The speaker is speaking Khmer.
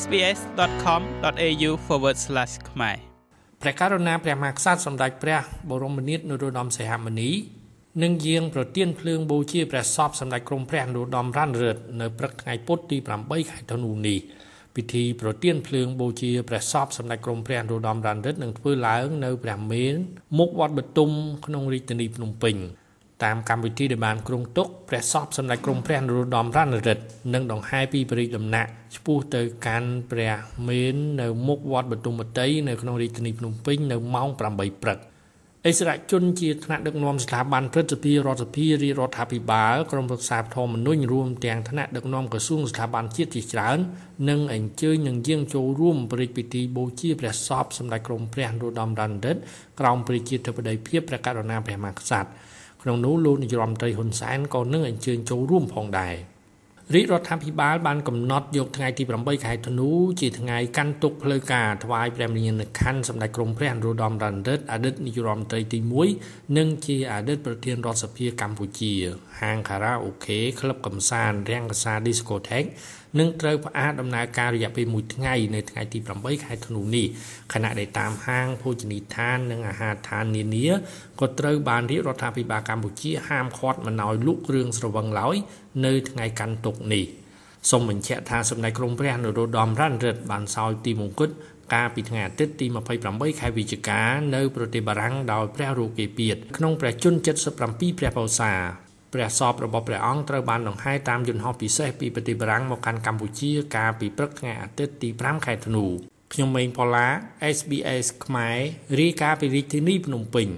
sbs.com.au/ ខ្មែរព្រះករុណាព្រះមហាក្សត្រសម្ដេចព្រះបរមនាថនរោត្តមសីហមុនីនិងយាងប្រទានភ្លើងបូជាព្រះសពសម្ដេចក្រមព្រះនរោត្តមរណរដ្ឋនៅព្រឹកថ្ងៃពុធទី8ខែធ្នូនេះពិធីប្រទានភ្លើងបូជាព្រះសពសម្ដេចក្រមព្រះនរោត្តមរណរដ្ឋនឹងធ្វើឡើងនៅព្រះមេនមុខវត្តបទុមក្នុងរាជធានីភ្នំពេញ តាមកម្មវិធីដែលបានគ្រងទុកព្រះសពសម្ដេចក្រមព្រះនរោត្តមរណរដ្ឋនិងដង្ហែពីបរិយាដំណាក់ឆ្ពោះទៅកាន់ព្រះមេននៅមុខវត្តបទុមវតីនៅក្នុងរាជធានីភ្នំពេញនៅម៉ោង8ព្រឹកអិសរាជជនជាថ្នាក់ដឹកនាំស្ថាប័នព្រឹទ្ធសភារដ្ឋសភារាជរដ្ឋាភិបាលក្រមរក្សាធម្មនុញ្ញរួមទាំងថ្នាក់ដឹកនាំក្រសួងស្ថាប័នជាតិជាច្រើននិងអញ្ជើញនឹងយាងចូលរួមព្រះរាជពិធីបូជាព្រះសពសម្ដេចក្រមព្រះនរោត្តមរណរដ្ឋក្រោមព្រះជាធិបតីភាពព្រះករុណាព្រះមហាក្សត្រ ក្នុងនោះលោកនាយរដ្ឋមន្ត្រីហ៊ុនសែនក៏នឹងអញ្ជើញចូលរួមផងដែរ រាជរដ្ឋាភិបាលបានកំណត់យកថ្ងៃទី8ខែធ្នូជាថ្ងៃកាន់ទុកផ្លូវការថ្វាយព្រះមញ្ញាណក្ខន្ធសម្ដេចក្រមព្រះនរោត្តមរណរដ្ឋអតីតនាយករដ្ឋមន្ត្រីទី1និងជាអតីតប្រធានរដ្ឋសភាកម្ពុជា ហាងខារ៉ាអូខេក្លឹបកំសាន្តរាំងកសា Discotheque នឹងត្រូវផ្អាកដំណើរការរយៈពេល1ថ្ងៃនៅថ្ងៃទី8ខែធ្នូនេះខណៈដែលតាមហាងភោជនីយដ្ឋាននិងអាហារដ្ឋាននានាក៏ត្រូវបានរាជរដ្ឋាភិបាលកម្ពុជាហាមឃាត់មិនឲ្យលក់គ្រឿងស្រវឹងឡើយនៅថ្ងៃកាន់ទុក្ខនេះសូមបញ្ជាក់ថាសម្ដេចក្រមព្រះនរោត្តមរណរដ្ឋបានសោយទីមង្គតកាលពីថ្ងៃអាទិត្យទី28ខែវិច្ឆិកានៅប្រទេសបារាំងដោយព្រះរោគេពៀតក្នុងព្រះជន្ម77ព្រះពោធិ៍ព្រះសពរបស់ព្រះអង្គត្រូវបានដង្ហែតាមយន្តហោះពិសេសពីប្រទេសបារាំងមកកាន់កម្ពុជាកាលពីព្រឹកថ្ងៃអាទិត្យទី5ខែធ្នូខ្ញុំម៉េងផល្លា SBS ខ្មែររាយការណ៍ពីរាជធានីភ្នំពេញ